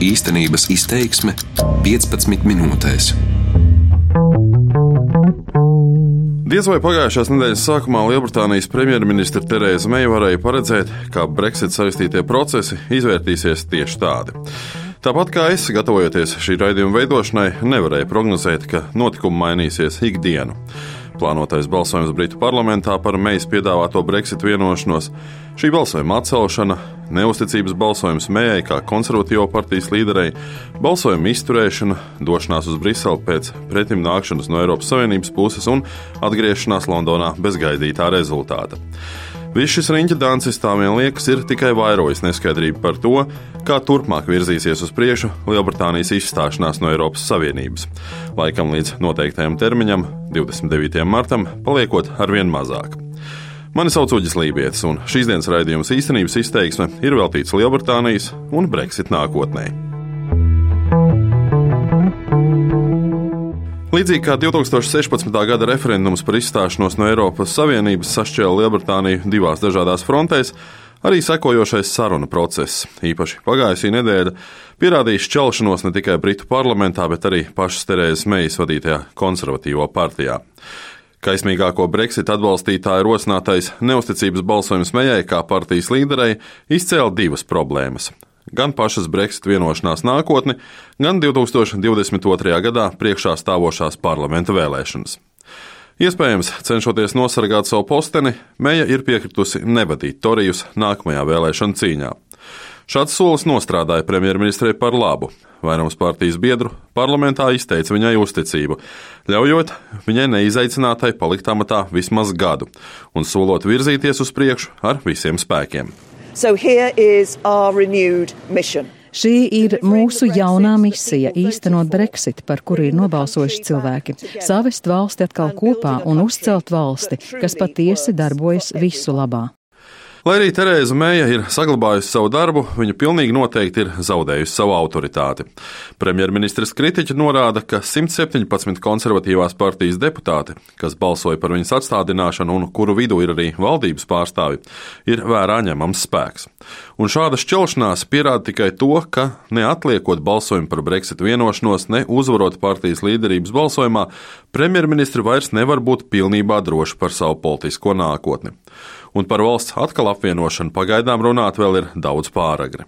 Īstenības izteiksme 15 minūtēs. Diez vai pagājušās nedēļas sākumā Lielbritānijas premjerministra Terēza Meija varēja paredzēt, ka Brexit saistītie procesi izvērtīsies tieši tādi. Tāpat kā es, gatavojoties šī raidījuma veidošanai, nevarēju prognozēt, ka notikumi mainīsies ikdienu plānotais balsojums Britu parlamentā par Meijas piedāvāto Brexit vienošanos, šī balsojuma atcelšana, neusticības balsojums Mējai kā konservatīvo partijas līderei, balsojuma izturēšana, došanās uz Briseli pēc pretim nākšanas no Eiropas Savienības puses un atgriešanās Londonā bez gaidītā rezultāta. Viss šis riņķdāncis tā vien liekas ir tikai vairojis neskaidrību par to, kā turpmāk virzīsies uz priekšu Lielbritānijas izstāšanās no Eiropas Savienības. Laikam līdz noteiktajam termiņam, 29. martam, paliekot arvien mazāk. Mani sauc Uģis Lībijams, un šīs dienas raidījums īstenības izteiksme ir veltīts Lielbritānijas un Brexit nākotnē. Līdzīgi kā 2016. gada referendums par izstāšanos no Eiropas Savienības sašķēla Lielbritāniju divās dažādās frontēs, arī sekojošais sarunu process, īpaši pagājusī nedēļa, pierādīja šķelšanos ne tikai Britu parlamentā, bet arī pašas Terēzes Meijas vadītajā konservatīvo partijā. Kaismīgāko Brexit atbalstītāju rosinātais neusticības balsojums Mejai kā partijas līderei izcēla divas problēmas gan pašas Brexit vienošanās nākotni, gan 2022. gadā priekšā stāvošās parlamenta vēlēšanas. Iespējams, cenšoties nosargāt savu posteni, Meija ir piekritusi nevadīt Torijus nākamajā vēlēšana cīņā. Šāds solis nostrādāja premjerministrei par labu. Vairums partijas biedru parlamentā izteica viņai uzticību, ļaujot viņai neizaicinātai palikt amatā vismaz gadu un solot virzīties uz priekšu ar visiem spēkiem. So here is our renewed mission. Šī ir mūsu jaunā misija - īstenot Brexit, par kuru ir nobalsojuši cilvēki, savest valsti atkal kopā un uzcelt valsti, kas patiesi darbojas visu labā. Lai arī Terēza Mēja ir saglabājusi savu darbu, viņa pilnīgi noteikti ir zaudējusi savu autoritāti. Premjerministrs kritiķi norāda, ka 117 konservatīvās partijas deputāti, kas balsoja par viņas atstādināšanu un kuru vidū ir arī valdības pārstāvi, ir vērā ņemams spēks. Un šāda šķelšanās pierāda tikai to, ka neatliekot balsojumu par Brexit vienošanos, ne uzvarot partijas līderības balsojumā, premjerministri vairs nevar būt pilnībā droši par savu politisko nākotni un par valsts atkal apvienošanu pagaidām runāt vēl ir daudz pāragri.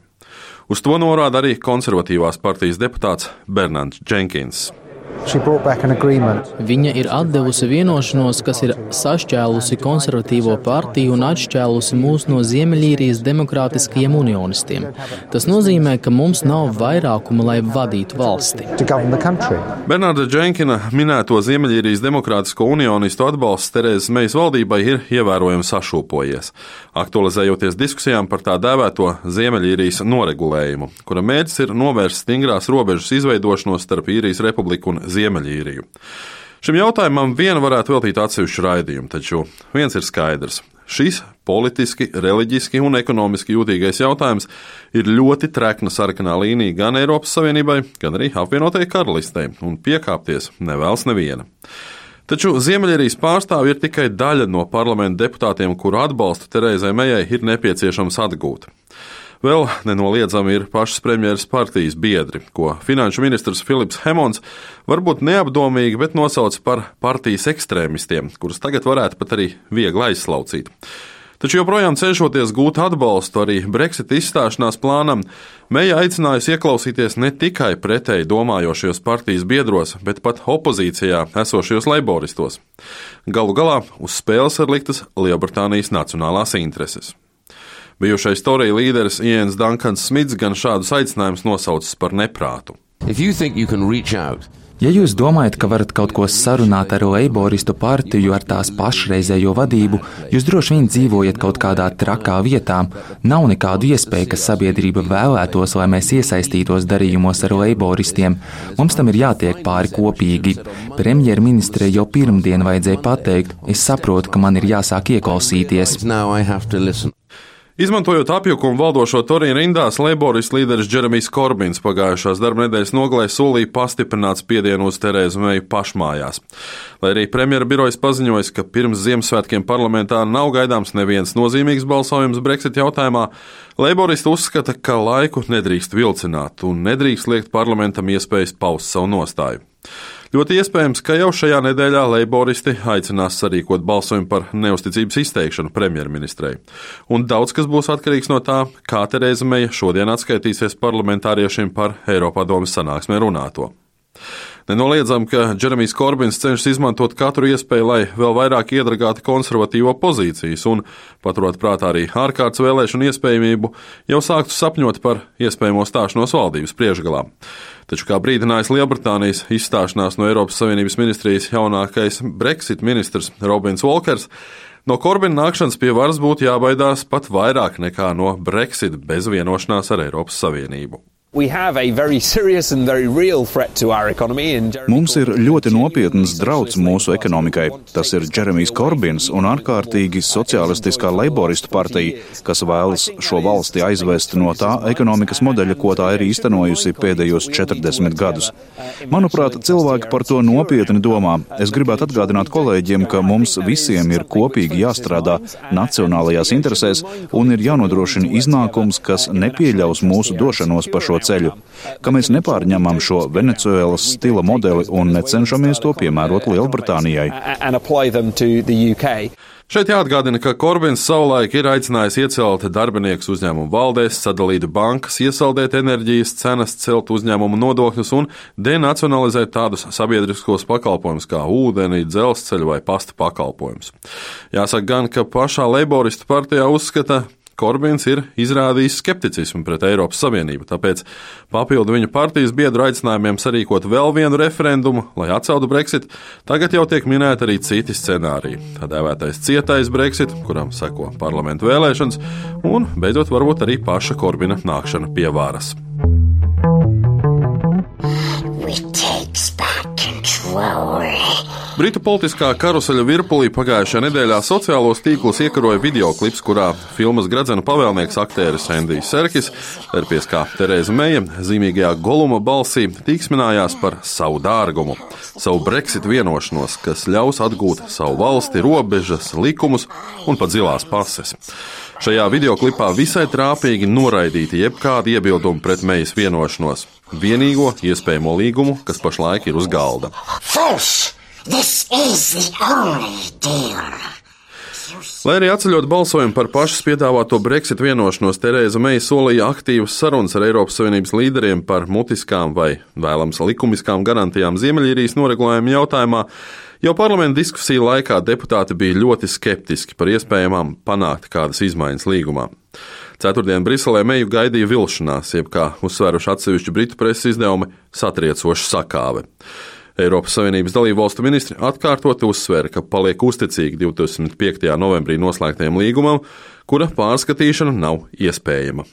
Uz to norāda arī konservatīvās partijas deputāts Bernards Jenkins. Viņa ir atdevusi vienošanos, kas ir sašķēlusi konservatīvo partiju un atšķēlusi mūs no Ziemeļīrijas demokrātiskajiem unionistiem. Tas nozīmē, ka mums nav vairākuma, lai vadītu valsti. Bernarda Dženkina minēto Ziemeļīrijas demokrātisko unionistu atbalsts Terēzes Mejas valdībai ir ievērojami sašūpojies, aktualizējoties diskusijām par tā dēvēto Ziemeļīrijas noregulējumu, kura mērķis ir novērst stingrās robežas izveidošanos starp īrijas republiku un Ziemeļīriju. Šim jautājumam viena varētu veltīt atsevišķu raidījumu, taču viens ir skaidrs. Šis politiski, reliģiski un ekonomiski jūtīgais jautājums ir ļoti trekna sarkanā līnija gan Eiropas Savienībai, gan arī apvienotajai karalistei, un piekāpties nevēlas neviena. Taču Ziemeļīrijas pārstāvji ir tikai daļa no parlamenta deputātiem, kuru atbalstu Terēzai Mejai ir nepieciešams atgūt. Vēl nenoliedzami ir pašas premjeras partijas biedri, ko finanšu ministrs Filips Hemons varbūt neapdomīgi, bet nosauc par partijas ekstrēmistiem, kurus tagad varētu pat arī viegli aizslaucīt. Taču joprojām cenšoties gūt atbalstu arī Brexit izstāšanās plānam, Meija aicinājusi ieklausīties ne tikai pretēji domājošajos partijas biedros, bet pat opozīcijā esošajos leiboristos. Galu galā uz spēles ir liktas Lielbritānijas nacionālās intereses. Bijušais Torija līderis Iens Dankans Smits gan šādus aicinājumus nosaucis par neprātu. Ja jūs domājat, ka varat kaut ko sarunāt ar Leiboristu partiju, ar tās pašreizējo vadību, jūs droši vien dzīvojat kaut kādā trakā vietā. Nav nekādu iespēju, ka sabiedrība vēlētos, lai mēs iesaistītos darījumos ar Leiboristiem. Mums tam ir jātiek pāri kopīgi. Premjerministrei jau pirmdien vajadzēja pateikt, es saprotu, ka man ir jāsāk ieklausīties. Izmantojot apjukumu valdošo Torīnu rindās, Leiboris līderis Džeremijs Korbins pagājušās darba nedēļas nogalē solīja pastiprināt spiedienu uz Terēzu Meiju pašmājās. Lai arī premjera birojas paziņojas, ka pirms Ziemassvētkiem parlamentā nav gaidāms neviens nozīmīgs balsojums Brexit jautājumā, Leiboristi uzskata, ka laiku nedrīkst vilcināt un nedrīkst liekt parlamentam iespējas paust savu nostāju. Ļoti iespējams, ka jau šajā nedēļā leiboristi aicinās sarīkot balsojumu par neusticības izteikšanu premjerministrei. Un daudz kas būs atkarīgs no tā, kā Tereza Meija šodien atskaitīsies parlamentāriešiem par Eiropadomas sanāksmē runāto. Nenoliedzam, ka Džeremijs Korbins cenšas izmantot katru iespēju, lai vēl vairāk iedragātu konservatīvo pozīcijas un, paturot prātā arī ārkārtas vēlēšanu iespējamību, jau sāktu sapņot par iespējamo stāšanos valdības priekšgalā. Taču, kā brīdinājis Lielbritānijas izstāšanās no Eiropas Savienības ministrijas jaunākais Brexit ministrs Robins Walkers, No Korbina nākšanas pie varas būtu jābaidās pat vairāk nekā no Brexit bez vienošanās ar Eiropas Savienību. Mums ir ļoti nopietns drauds mūsu ekonomikai. Tas ir Džeremijs Korbins un ārkārtīgi sociālistiskā leiboristu partija, kas vēlas šo valsti aizvest no tā ekonomikas modeļa, ko tā ir īstenojusi pēdējos 40 gadus. Manuprāt, cilvēki par to nopietni domā. Es gribētu atgādināt kolēģiem, ka mums visiem ir kopīgi jāstrādā nacionālajās interesēs un ir jānodrošina iznākums, kas nepieļaus mūsu došanos pa šo ceļu, ka mēs nepārņemam šo Venecuēlas stila modeli un necenšamies to piemērot Lielbritānijai. Šeit jāatgādina, ka Korbins savulaik ir aicinājis iecelt darbiniekus uzņēmumu valdēs, sadalīt bankas, iesaldēt enerģijas cenas, celt uzņēmumu nodokļus un denacionalizēt tādus sabiedriskos pakalpojumus kā ūdeni, dzelzceļa vai pasta pakalpojumus. Jāsaka gan, ka pašā Leiboristu partijā uzskata, Korbins ir izrādījis skepticismu pret Eiropas Savienību, tāpēc papildu viņa partijas biedru aicinājumiem sarīkot vēl vienu referendumu, lai atceltu Brexit, tagad jau tiek minēti arī citi scenāriji. Tā dēvētais cietais Brexit, kuram seko parlamentu vēlēšanas, un beidzot varbūt arī paša Korbina nākšana pie varas. We takes back control. Britu politiskā karuseļa virpulī pagājušajā nedēļā sociālos tīklus iekaroja videoklips, kurā filmas Gradzena pavēlnieks aktieris Endijs Serkis, erpies kā Terēza Meija, zīmīgajā goluma balsī tīksminājās par savu dārgumu, savu Brexit vienošanos, kas ļaus atgūt savu valsti, robežas, likumus un pat zilās pases. Šajā videoklipā visai trāpīgi noraidīti jebkādi iebildumi pret mejas vienošanos, vienīgo iespējamo līgumu, kas pašlaik ir uz galda. False! Lai arī atceļot balsojumu par pašas piedāvāto Brexit vienošanos, Terēza Meija solīja aktīvas sarunas ar Eiropas Savienības līderiem par mutiskām vai vēlams likumiskām garantijām Ziemeļīrijas noregulējuma jautājumā. Jau parlamenta diskusiju laikā deputāti bija ļoti skeptiski par iespējamām panākt kādas izmaiņas līgumā. Ceturtdien Briselē meju gaidīja vilšanās, jeb kā uzsvēruši atsevišķi britu preses izdevumi, satriecoša sakāve. Eiropas Savienības dalību valstu ministri atkārtoti uzsvēra, ka paliek uzticīgi 25. novembrī noslēgtajam līgumam, kura pārskatīšana nav iespējama.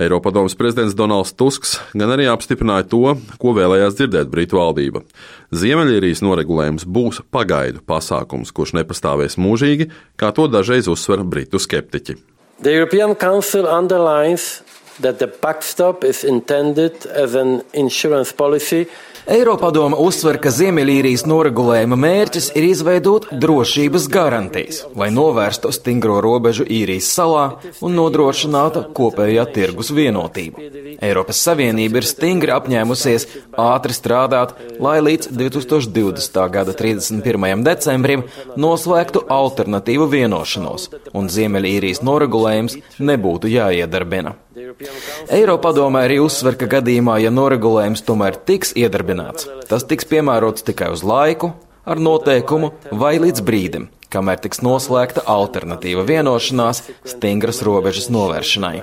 Eiropadomas prezidents Donalds Tusks gan arī apstiprināja to, ko vēlējās dzirdēt Britu valdība. Ziemeļīrijas noregulējums būs pagaidu pasākums, kurš nepastāvēs mūžīgi, kā to dažreiz uzsver Britu skeptiķi. The European Council underlines that the backstop is intended as an insurance policy Eiropadoma uzsver, ka Ziemeļīrijas noregulējuma mērķis ir izveidot drošības garantijas, lai novērstu stingro robežu īrijas salā un nodrošinātu kopējā tirgus vienotību. Eiropas Savienība ir stingri apņēmusies ātri strādāt, lai līdz 2020. gada 31. decembrim noslēgtu alternatīvu vienošanos, un Ziemeļīrijas noregulējums nebūtu jāiedarbina. Eiropadomē arī uzsver, ka gadījumā, ja noregulējums tomēr tiks iedarbināts, tas tiks piemērots tikai uz laiku, ar noteikumu vai līdz brīdim, kamēr tiks noslēgta alternatīva vienošanās stingras robežas novēršanai.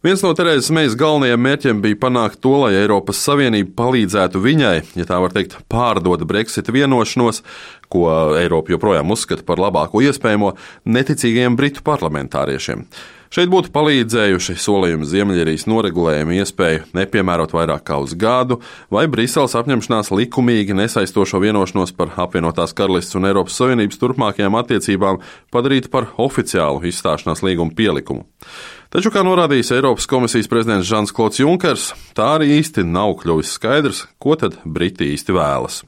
Viens no Terēzes Meijas galvenajiem mērķiem bija panākt to, lai Eiropas Savienība palīdzētu viņai, ja tā var teikt, pārdot Brexit vienošanos, ko Eiropa joprojām uzskata par labāko iespējamo neticīgajiem britu parlamentāriešiem. Šeit būtu palīdzējuši solījumi Ziemeļīrijas noregulējuma iespēju nepiemērot vairāk kā uz gadu, vai Briseles apņemšanās likumīgi nesaistošo vienošanos par apvienotās karalistes un Eiropas Savienības turpmākajām attiecībām padarīt par oficiālu izstāšanās līguma pielikumu. Taču, kā norādījis Eiropas komisijas prezidents Žans Klods Junkers, tā arī īsti nav kļuvis skaidrs, ko tad Briti īsti vēlas.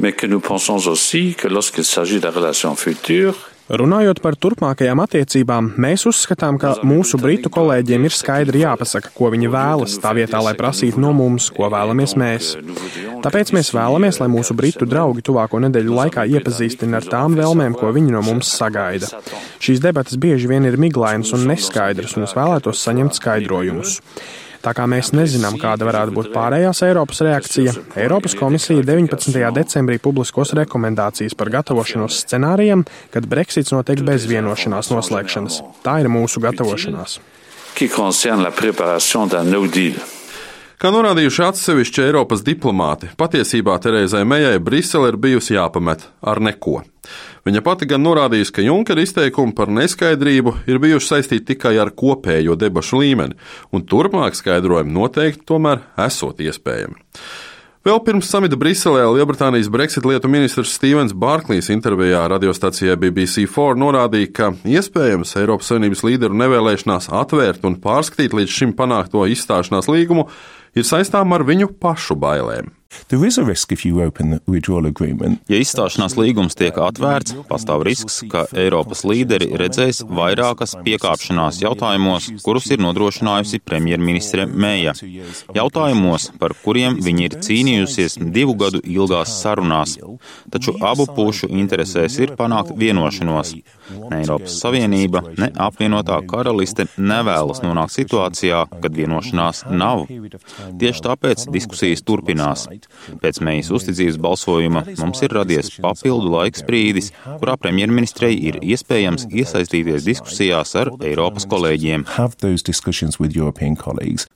Mais que nous pensons aussi que lorsqu'il s'agit de relations futures, Runājot par turpmākajām attiecībām, mēs uzskatām, ka mūsu britu kolēģiem ir skaidri jāpasaka, ko viņi vēlas, tā vietā, lai prasītu no mums, ko vēlamies mēs. Tāpēc mēs vēlamies, lai mūsu britu draugi tuvāko nedēļu laikā iepazīstina ar tām vēlmēm, ko viņi no mums sagaida. Šīs debatas bieži vien ir miglainas un neskaidras, un es vēlētos saņemt skaidrojumus. Tā kā mēs nezinām, kāda varētu būt pārējās Eiropas reakcija, Eiropas komisija 19. decembrī publiskos rekomendācijas par gatavošanos scenārijam, kad Brexits notiek bez vienošanās noslēgšanas. Tā ir mūsu gatavošanās. Kā norādījuši atsevišķi Eiropas diplomāti, patiesībā Terēzai Mejai Brisele ir bijusi jāpamet ar neko. Viņa pati gan norādījusi, ka Junkera izteikumi par neskaidrību ir bijuši saistīti tikai ar kopējo debašu līmeni, un turpmāk skaidrojumi noteikti tomēr esot iespējami. Vēl pirms samita Briselē Lielbritānijas Brexit lietu ministrs Stevens Barklīs intervijā radiostacijai BBC4 norādīja, ka iespējams Eiropas Savienības līderu nevēlēšanās atvērt un pārskatīt līdz šim panākto izstāšanās līgumu ir saistām ar viņu pašu bailēm. Ja izstāšanās līgums tiek atvērts, pastāv risks, ka Eiropas līderi redzēs vairākas piekāpšanās jautājumos, kurus ir nodrošinājusi premjerministre Mēja. Jautājumos, par kuriem viņi ir cīnījusies divu gadu ilgās sarunās. Taču abu pušu interesēs ir panākt vienošanos. Ne Eiropas Savienība, ne apvienotā karaliste nevēlas nonākt situācijā, kad vienošanās nav. Tieši tāpēc diskusijas turpinās. Pēc mējas uzticības balsojuma mums ir radies papildu laiks brīdis, kurā premjerministrei ir iespējams iesaistīties diskusijās ar Eiropas kolēģiem.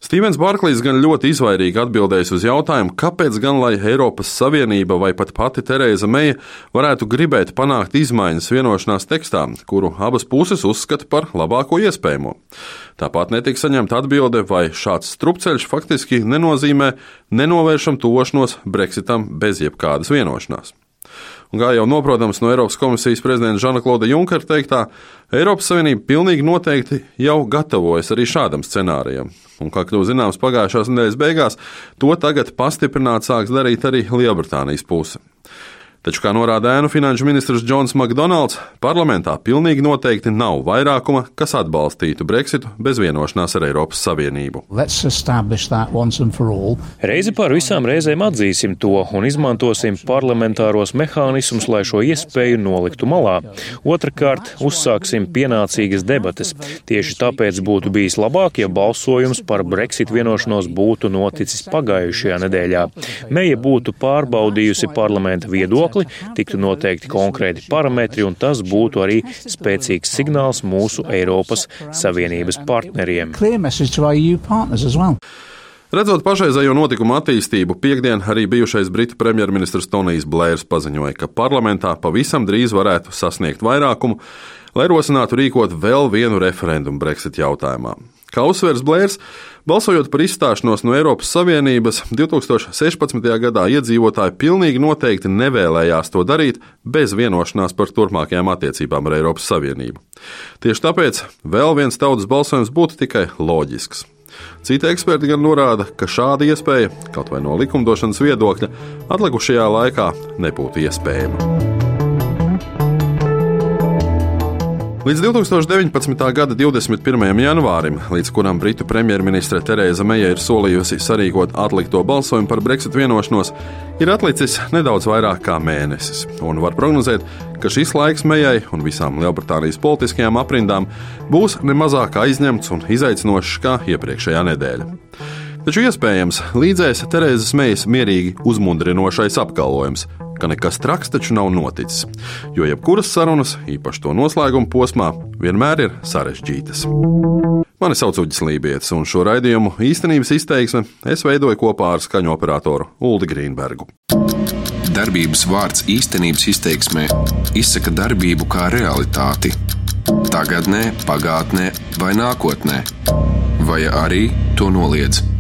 Stevens Barklīs gan ļoti izvairīgi atbildējis uz jautājumu, kāpēc gan lai Eiropas Savienība vai pat pati Tereza Meija varētu gribēt panākt izmaiņas vienošanās tekstā, kuru abas puses uzskata par labāko iespējamo. Tāpat netika saņemta atbilde, vai šāds strupceļš faktiski nenozīmē nenovēršam tošanos Brexitam bez jebkādas vienošanās. Un kā jau noprotams no Eiropas komisijas prezidenta Žana Klauda Junkera teiktā, Eiropas Savienība pilnīgi noteikti jau gatavojas arī šādam scenārijam. Un, kā kļūst zināms, pagājušās nedēļas beigās to tagad pastiprināt sāks darīt arī Lielbritānijas puse. Taču, kā norāda ēnu finanšu ministrs Džons Makdonalds, parlamentā pilnīgi noteikti nav vairākuma, kas atbalstītu Brexitu bez vienošanās ar Eiropas Savienību. Reizi par visām reizēm atzīsim to un izmantosim parlamentāros mehānismus, lai šo iespēju noliktu malā. Otrakārt, uzsāksim pienācīgas debates. Tieši tāpēc būtu bijis labāk, ja balsojums par Brexit vienošanos būtu noticis pagājušajā nedēļā. Meija būtu pārbaudījusi parlamenta viedokli viedokli, tiktu noteikti konkrēti parametri, un tas būtu arī spēcīgs signāls mūsu Eiropas Savienības partneriem. Redzot pašreizējo notikumu attīstību, piekdien arī bijušais Britu premjerministrs Tonijs Blērs paziņoja, ka parlamentā pavisam drīz varētu sasniegt vairākumu, lai rosinātu rīkot vēl vienu referendumu Brexit jautājumā. Kā uzsvers Blērs, balsojot par izstāšanos no Eiropas Savienības, 2016. gadā iedzīvotāji pilnīgi noteikti nevēlējās to darīt bez vienošanās par turpmākajām attiecībām ar Eiropas Savienību. Tieši tāpēc vēl viens tautas balsojums būtu tikai loģisks. Citi eksperti gan norāda, ka šāda iespēja, kaut vai no likumdošanas viedokļa, atlikušajā laikā nebūtu iespējama. Līdz 2019. gada 21. janvārim, līdz kuram Britu premjerministre Terēza Meija ir solījusi sarīkot atlikto balsojumu par Brexit vienošanos, ir atlicis nedaudz vairāk kā mēnesis. Un var prognozēt, ka šis laiks Mejai un visām Lielbritānijas politiskajām aprindām būs nemazāk aizņemts un izaicinošs kā iepriekšējā nedēļa. Taču iespējams līdzēs Terēzes Meijas mierīgi uzmundrinošais apgalvojums, ka nekas traks taču nav noticis, jo jebkuras sarunas, īpaši to noslēguma posmā, vienmēr ir sarežģītas. Mani sauc Uģis Lībijams, un šo raidījumu īstenības izteiksme es veidoju kopā ar skaņu operatoru Uldi Grīnbergu. darbības vārds īstenības izteiksmē izsaka darbību kā realitāti - tagadnē, pagātnē vai nākotnē, vai arī to noliedz.